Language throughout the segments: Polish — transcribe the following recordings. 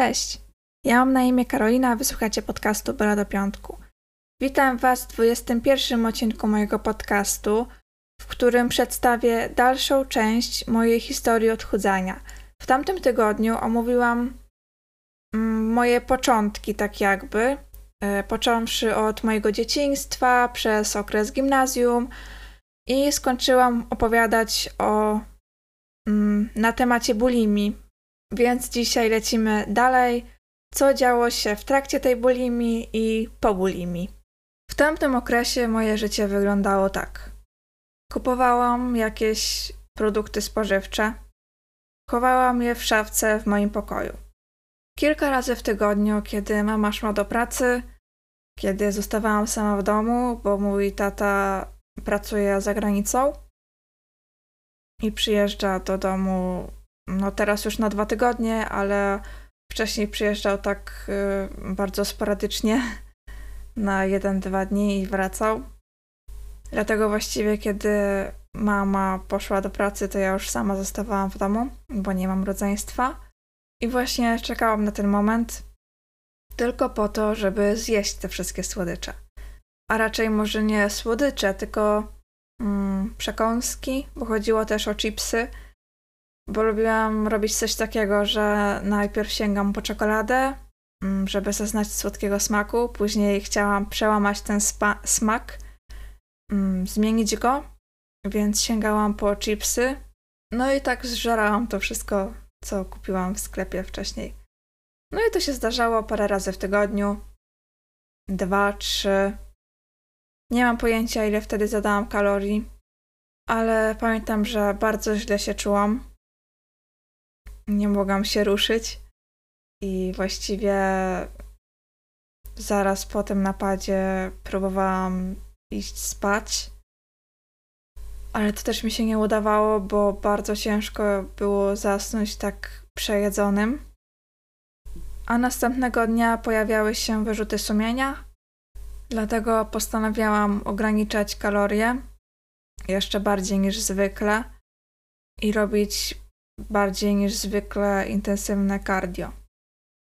Cześć, ja mam na imię Karolina, a wysłuchacie podcastu Bela do Piątku. Witam Was w 21 odcinku mojego podcastu, w którym przedstawię dalszą część mojej historii odchudzania. W tamtym tygodniu omówiłam mm, moje początki, tak jakby, e, począwszy od mojego dzieciństwa, przez okres gimnazjum i skończyłam opowiadać o mm, na temacie bulimii, więc dzisiaj lecimy dalej, co działo się w trakcie tej bulimii i po bulimii. W tamtym okresie moje życie wyglądało tak. Kupowałam jakieś produkty spożywcze, chowałam je w szafce w moim pokoju. Kilka razy w tygodniu, kiedy mama szła do pracy, kiedy zostawałam sama w domu, bo mój tata pracuje za granicą i przyjeżdża do domu no teraz już na dwa tygodnie, ale wcześniej przyjeżdżał tak y, bardzo sporadycznie na jeden, dwa dni i wracał. Dlatego właściwie, kiedy mama poszła do pracy, to ja już sama zostawałam w domu, bo nie mam rodzeństwa. I właśnie czekałam na ten moment tylko po to, żeby zjeść te wszystkie słodycze. A raczej może nie słodycze, tylko mm, przekąski, bo chodziło też o chipsy bo lubiłam robić coś takiego, że najpierw sięgam po czekoladę, mm, żeby zaznać słodkiego smaku, później chciałam przełamać ten smak, mm, zmienić go, więc sięgałam po chipsy. No i tak zżerałam to wszystko, co kupiłam w sklepie wcześniej. No i to się zdarzało parę razy w tygodniu. Dwa, trzy. Nie mam pojęcia, ile wtedy zadałam kalorii, ale pamiętam, że bardzo źle się czułam nie mogłam się ruszyć i właściwie zaraz po tym napadzie próbowałam iść spać. Ale to też mi się nie udawało, bo bardzo ciężko było zasnąć tak przejedzonym. A następnego dnia pojawiały się wyrzuty sumienia, dlatego postanowiłam ograniczać kalorie jeszcze bardziej niż zwykle i robić bardziej niż zwykle intensywne cardio.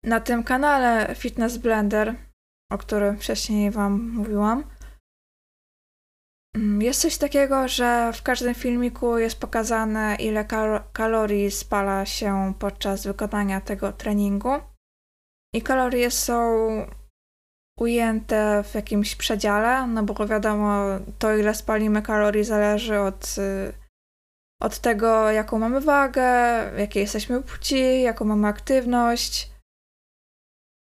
Na tym kanale Fitness Blender, o którym wcześniej Wam mówiłam, mm, jest coś takiego, że w każdym filmiku jest pokazane, ile kal kalorii spala się podczas wykonania tego treningu. I kalorie są ujęte w jakimś przedziale, no bo wiadomo, to ile spalimy kalorii zależy od y, od tego, jaką mamy wagę, jakiej jesteśmy płci, jaką mamy aktywność.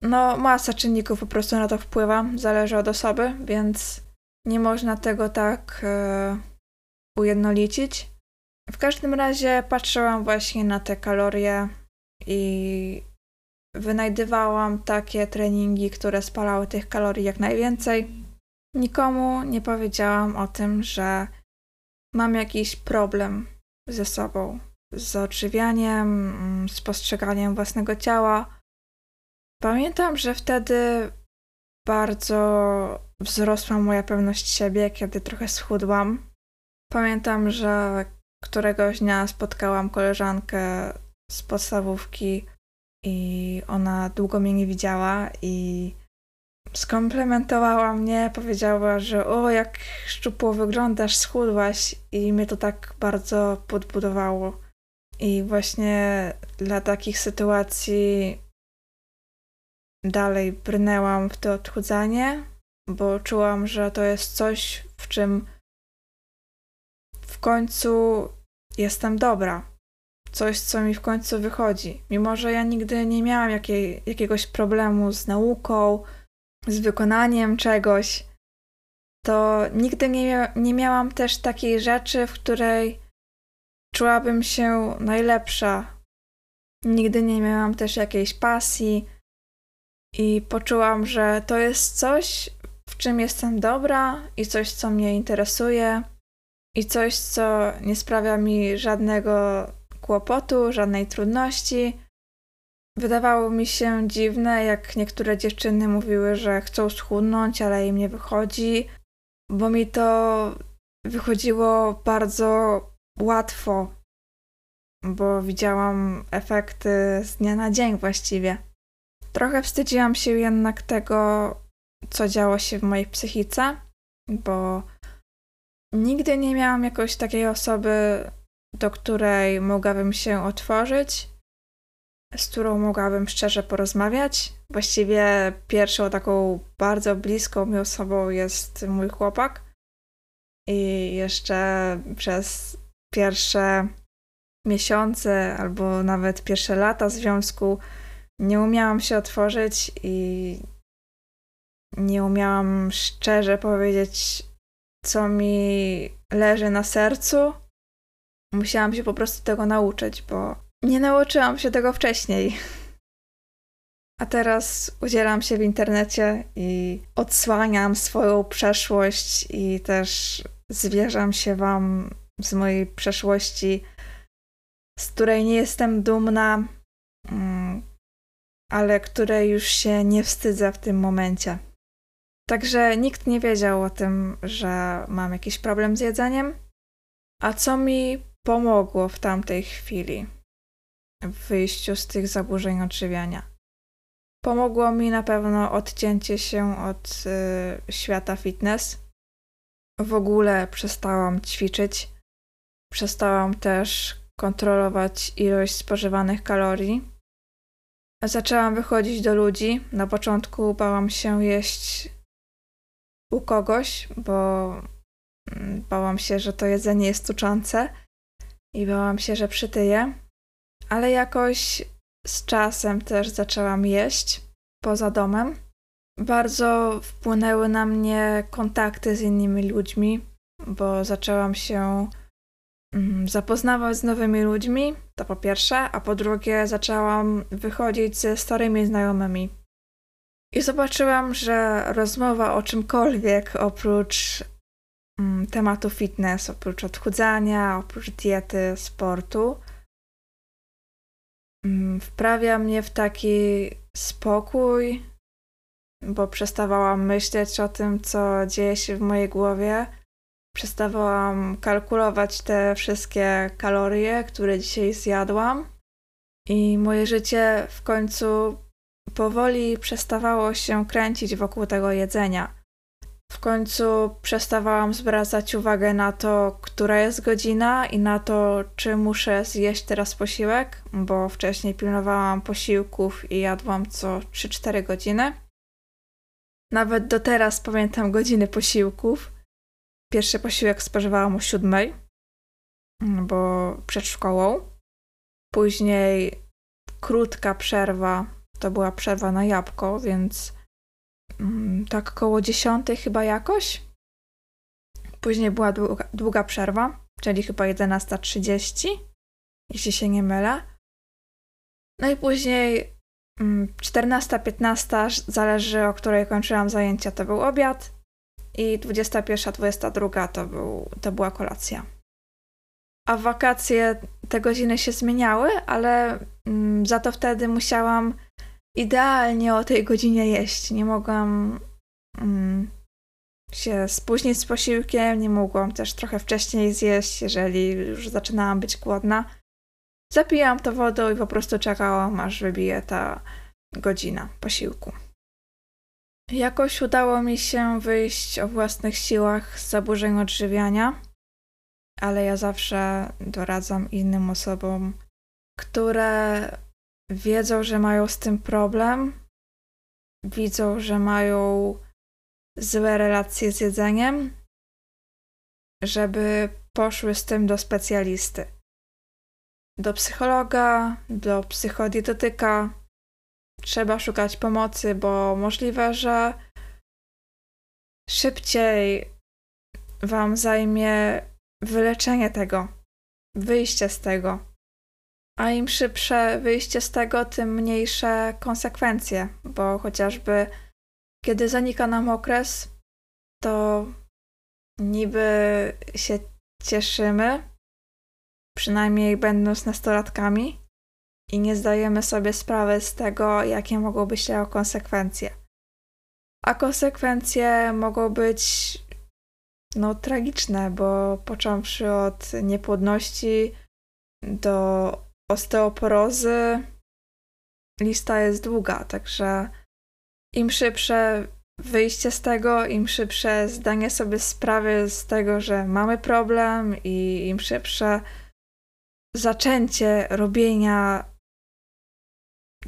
No, masa czynników po prostu na to wpływa, zależy od osoby, więc nie można tego tak e, ujednolicić. W każdym razie patrzyłam właśnie na te kalorie i wynajdywałam takie treningi, które spalały tych kalorii jak najwięcej. Nikomu nie powiedziałam o tym, że mam jakiś problem ze sobą, z odżywianiem, mm, z postrzeganiem własnego ciała. Pamiętam, że wtedy bardzo wzrosła moja pewność siebie, kiedy trochę schudłam. Pamiętam, że któregoś dnia spotkałam koleżankę z podstawówki i ona długo mnie nie widziała i skomplementowała mnie, powiedziała, że o, jak szczupło wyglądasz, schudłaś i mnie to tak bardzo podbudowało. I właśnie dla takich sytuacji dalej brnęłam w to odchudzanie, bo czułam, że to jest coś, w czym w końcu jestem dobra. Coś, co mi w końcu wychodzi. Mimo, że ja nigdy nie miałam jakiej, jakiegoś problemu z nauką, z wykonaniem czegoś, to nigdy nie, nie miałam też takiej rzeczy, w której czułabym się najlepsza. Nigdy nie miałam też jakiejś pasji i poczułam, że to jest coś, w czym jestem dobra i coś, co mnie interesuje i coś, co nie sprawia mi żadnego kłopotu, żadnej trudności Wydawało mi się dziwne, jak niektóre dziewczyny mówiły, że chcą schudnąć, ale im nie wychodzi, bo mi to wychodziło bardzo łatwo, bo widziałam efekty z dnia na dzień właściwie. Trochę wstydziłam się jednak tego, co działo się w mojej psychice, bo nigdy nie miałam jakoś takiej osoby, do której mogłabym się otworzyć, z którą mogłabym szczerze porozmawiać. Właściwie pierwszą taką bardzo bliską mi osobą jest mój chłopak. I jeszcze przez pierwsze miesiące albo nawet pierwsze lata związku nie umiałam się otworzyć i nie umiałam szczerze powiedzieć, co mi leży na sercu. Musiałam się po prostu tego nauczyć, bo nie nauczyłam się tego wcześniej. A teraz udzielam się w internecie i odsłaniam swoją przeszłość i też zwierzam się Wam z mojej przeszłości, z której nie jestem dumna, mm, ale której już się nie wstydzę w tym momencie. Także nikt nie wiedział o tym, że mam jakiś problem z jedzeniem. A co mi pomogło w tamtej chwili w wyjściu z tych zaburzeń odżywiania? Pomogło mi na pewno odcięcie się od y, świata fitness. W ogóle przestałam ćwiczyć. Przestałam też kontrolować ilość spożywanych kalorii. Zaczęłam wychodzić do ludzi. Na początku bałam się jeść u kogoś, bo mm, bałam się, że to jedzenie jest tuczące i bałam się, że przytyję. Ale jakoś z czasem też zaczęłam jeść poza domem. Bardzo wpłynęły na mnie kontakty z innymi ludźmi, bo zaczęłam się mm, zapoznawać z nowymi ludźmi, to po pierwsze, a po drugie zaczęłam wychodzić ze starymi znajomymi. I zobaczyłam, że rozmowa o czymkolwiek oprócz mm, tematu fitness, oprócz odchudzania, oprócz diety, sportu, wprawia mnie w taki spokój, bo przestawałam myśleć o tym, co dzieje się w mojej głowie. Przestawałam kalkulować te wszystkie kalorie, które dzisiaj zjadłam. I moje życie w końcu powoli przestawało się kręcić wokół tego jedzenia. W końcu przestawałam zwracać uwagę na to, która jest godzina i na to, czy muszę zjeść teraz posiłek, bo wcześniej pilnowałam posiłków i jadłam co 3-4 godziny. Nawet do teraz pamiętam godziny posiłków. Pierwszy posiłek spożywałam o 7, bo przed szkołą. Później krótka przerwa to była przerwa na jabłko, więc tak koło dziesiątej chyba jakoś. Później była długa, długa przerwa, czyli chyba 11.30, jeśli się nie mylę. No i później 14-15, mm, zależy o której kończyłam zajęcia, to był obiad i 21-22 to, był, to była kolacja. A wakacje te godziny się zmieniały, ale mm, za to wtedy musiałam idealnie o tej godzinie jeść. Nie mogłam mm, się spóźnić z posiłkiem, nie mogłam też trochę wcześniej zjeść, jeżeli już zaczynałam być głodna. Zapijałam to wodą i po prostu czekałam, aż wybije ta godzina posiłku. Jakoś udało mi się wyjść o własnych siłach z zaburzeń odżywiania, ale ja zawsze doradzam innym osobom, które wiedzą, że mają z tym problem, widzą, że mają złe relacje z jedzeniem, żeby poszły z tym do specjalisty. Do psychologa, do psychodietetyka. Trzeba szukać pomocy, bo możliwe, że szybciej Wam zajmie wyleczenie tego, wyjście z tego. A im szybsze wyjście z tego, tym mniejsze konsekwencje, bo chociażby kiedy zanika nam okres, to niby się cieszymy, przynajmniej będąc nastolatkami, i nie zdajemy sobie sprawy z tego, jakie mogą być tego konsekwencje. A konsekwencje mogą być no, tragiczne, bo począwszy od niepłodności do osteoporozy, lista jest długa, także im szybsze wyjście z tego, im szybsze zdanie sobie sprawy z tego, że mamy problem i im szybsze zaczęcie robienia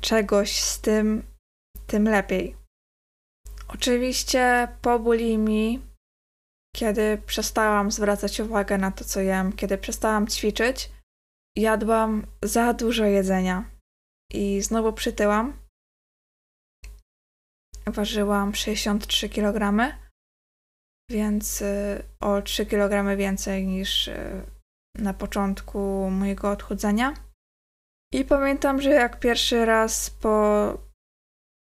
czegoś z tym, tym lepiej. Oczywiście po bulimi, kiedy przestałam zwracać uwagę na to, co jem, kiedy przestałam ćwiczyć, jadłam za dużo jedzenia i znowu przytyłam. Ważyłam 63 kg, więc y, o 3 kg więcej niż y, na początku mojego odchudzania. I pamiętam, że jak pierwszy raz po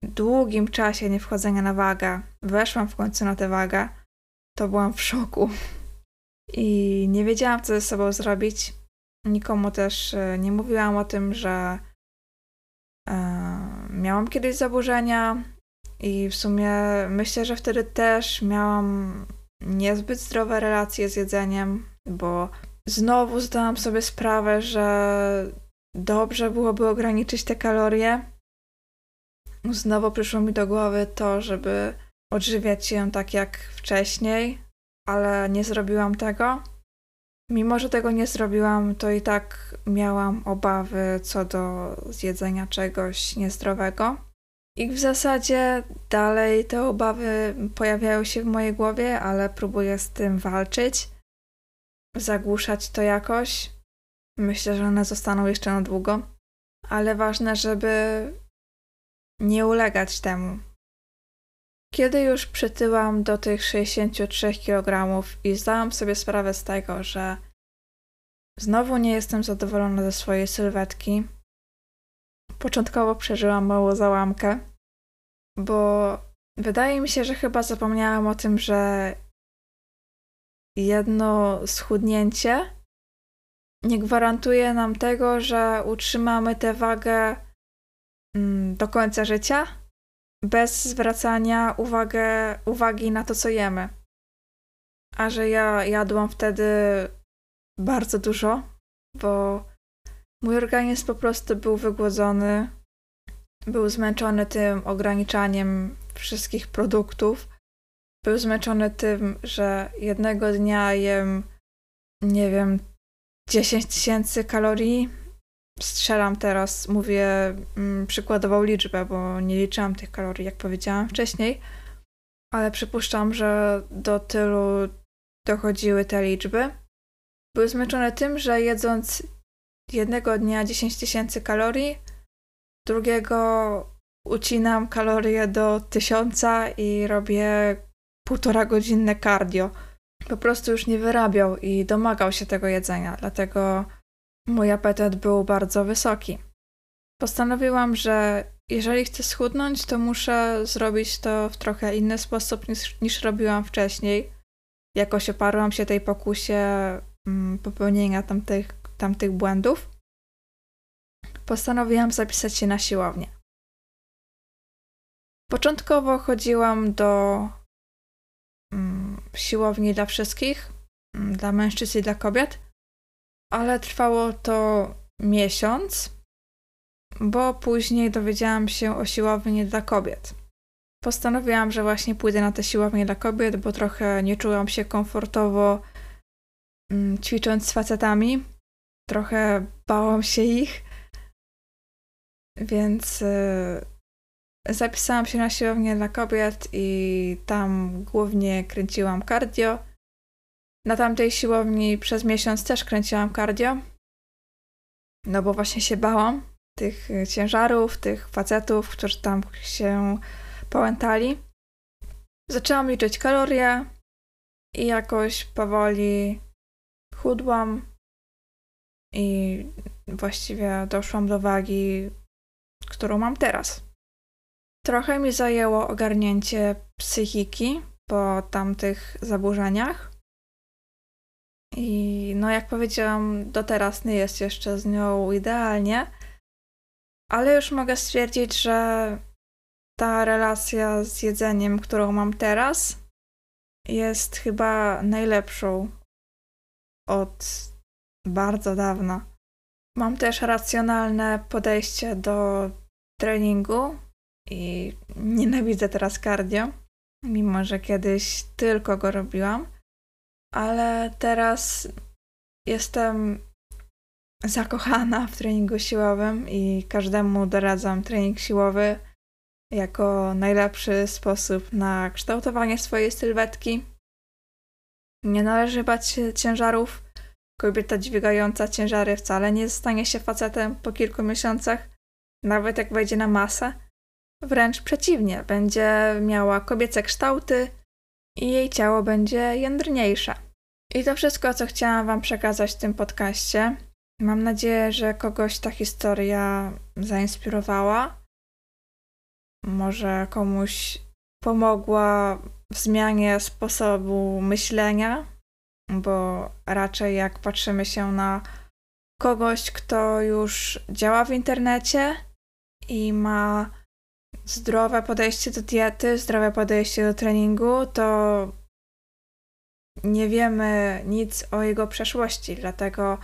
długim czasie niewchodzenia na wagę weszłam w końcu na tę wagę, to byłam w szoku. I nie wiedziałam, co ze sobą zrobić. Nikomu też y, nie mówiłam o tym, że e, miałam kiedyś zaburzenia, i w sumie myślę, że wtedy też miałam niezbyt zdrowe relacje z jedzeniem, bo znowu zdałam sobie sprawę, że dobrze byłoby ograniczyć te kalorie. Znowu przyszło mi do głowy to, żeby odżywiać się tak jak wcześniej, ale nie zrobiłam tego. Mimo, że tego nie zrobiłam, to i tak miałam obawy co do zjedzenia czegoś niezdrowego. I w zasadzie dalej te obawy pojawiają się w mojej głowie, ale próbuję z tym walczyć, zagłuszać to jakoś. Myślę, że one zostaną jeszcze na długo, ale ważne, żeby nie ulegać temu. Kiedy już przytyłam do tych 63 kg i zdałam sobie sprawę z tego, że znowu nie jestem zadowolona ze swojej sylwetki, Początkowo przeżyłam małą załamkę, bo wydaje mi się, że chyba zapomniałam o tym, że jedno schudnięcie nie gwarantuje nam tego, że utrzymamy tę wagę mm, do końca życia bez zwracania uwagę, uwagi na to, co jemy. A że ja jadłam wtedy bardzo dużo, bo Mój organizm po prostu był wygłodzony, był zmęczony tym ograniczaniem wszystkich produktów. Był zmęczony tym, że jednego dnia jem, nie wiem, 10 tysięcy kalorii. Strzelam teraz, mówię mm, przykładową liczbę, bo nie liczyłam tych kalorii, jak powiedziałam wcześniej, ale przypuszczam, że do tylu dochodziły te liczby. Był zmęczony tym, że jedząc jednego dnia 10 tysięcy kalorii, drugiego ucinam kalorie do tysiąca i robię półtora godzinne cardio. Po prostu już nie wyrabiał i domagał się tego jedzenia, dlatego mój apetyt był bardzo wysoki. Postanowiłam, że jeżeli chcę schudnąć, to muszę zrobić to w trochę inny sposób niż, niż robiłam wcześniej. Jakoś oparłam się tej pokusie mm, popełnienia tamtych tamtych błędów, postanowiłam zapisać się na siłownię. Początkowo chodziłam do mm, siłowni dla wszystkich, mm, dla mężczyzn i dla kobiet, ale trwało to miesiąc, bo później dowiedziałam się o siłowni dla kobiet. Postanowiłam, że właśnie pójdę na tę siłownię dla kobiet, bo trochę nie czułam się komfortowo mm, ćwicząc z facetami, trochę bałam się ich, więc y, zapisałam się na siłownię dla kobiet i tam głównie kręciłam cardio. Na tamtej siłowni przez miesiąc też kręciłam cardio, no bo właśnie się bałam tych ciężarów, tych facetów, którzy tam się połętali. Zaczęłam liczyć kalorie i jakoś powoli chudłam, i właściwie doszłam do wagi, którą mam teraz. Trochę mi zajęło ogarnięcie psychiki po tamtych zaburzeniach. I no, jak powiedziałam, do teraz nie jest jeszcze z nią idealnie, ale już mogę stwierdzić, że ta relacja z jedzeniem, którą mam teraz, jest chyba najlepszą od bardzo dawno. Mam też racjonalne podejście do treningu i nienawidzę teraz cardio, mimo że kiedyś tylko go robiłam, ale teraz jestem zakochana w treningu siłowym i każdemu doradzam trening siłowy jako najlepszy sposób na kształtowanie swojej sylwetki. Nie należy bać się ciężarów. Kobieta dźwigająca ciężary wcale nie stanie się facetem po kilku miesiącach, nawet jak wejdzie na masę. Wręcz przeciwnie, będzie miała kobiece kształty i jej ciało będzie jędrniejsze. I to wszystko, co chciałam Wam przekazać w tym podcaście. Mam nadzieję, że kogoś ta historia zainspirowała. Może komuś pomogła w zmianie sposobu myślenia, bo raczej jak patrzymy się na kogoś, kto już działa w internecie i ma zdrowe podejście do diety, zdrowe podejście do treningu, to nie wiemy nic o jego przeszłości, dlatego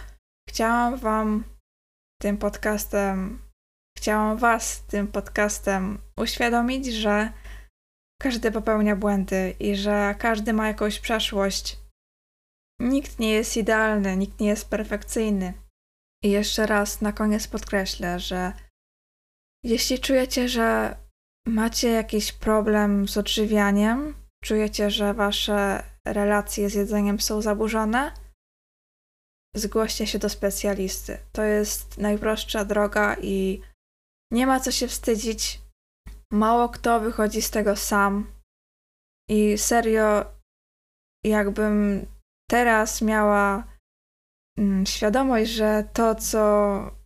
chciałam Wam tym podcastem, chciałam Was tym podcastem uświadomić, że każdy popełnia błędy i że każdy ma jakąś przeszłość. Nikt nie jest idealny, nikt nie jest perfekcyjny. I jeszcze raz na koniec podkreślę, że jeśli czujecie, że macie jakiś problem z odżywianiem, czujecie, że wasze relacje z jedzeniem są zaburzone, zgłoście się do specjalisty. To jest najprostsza droga i nie ma co się wstydzić. Mało kto wychodzi z tego sam. I serio, jakbym teraz miała mm, świadomość, że to, co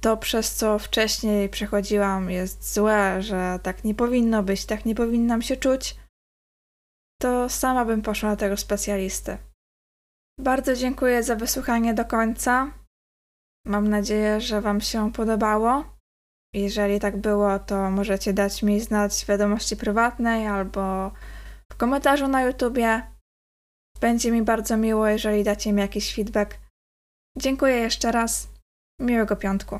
to przez co wcześniej przechodziłam jest złe, że tak nie powinno być, tak nie powinnam się czuć, to sama bym poszła na tego specjalisty. Bardzo dziękuję za wysłuchanie do końca. Mam nadzieję, że Wam się podobało. Jeżeli tak było, to możecie dać mi znać w wiadomości prywatnej albo w komentarzu na YouTubie. Będzie mi bardzo miło, jeżeli dacie mi jakiś feedback. Dziękuję jeszcze raz. Miłego piątku.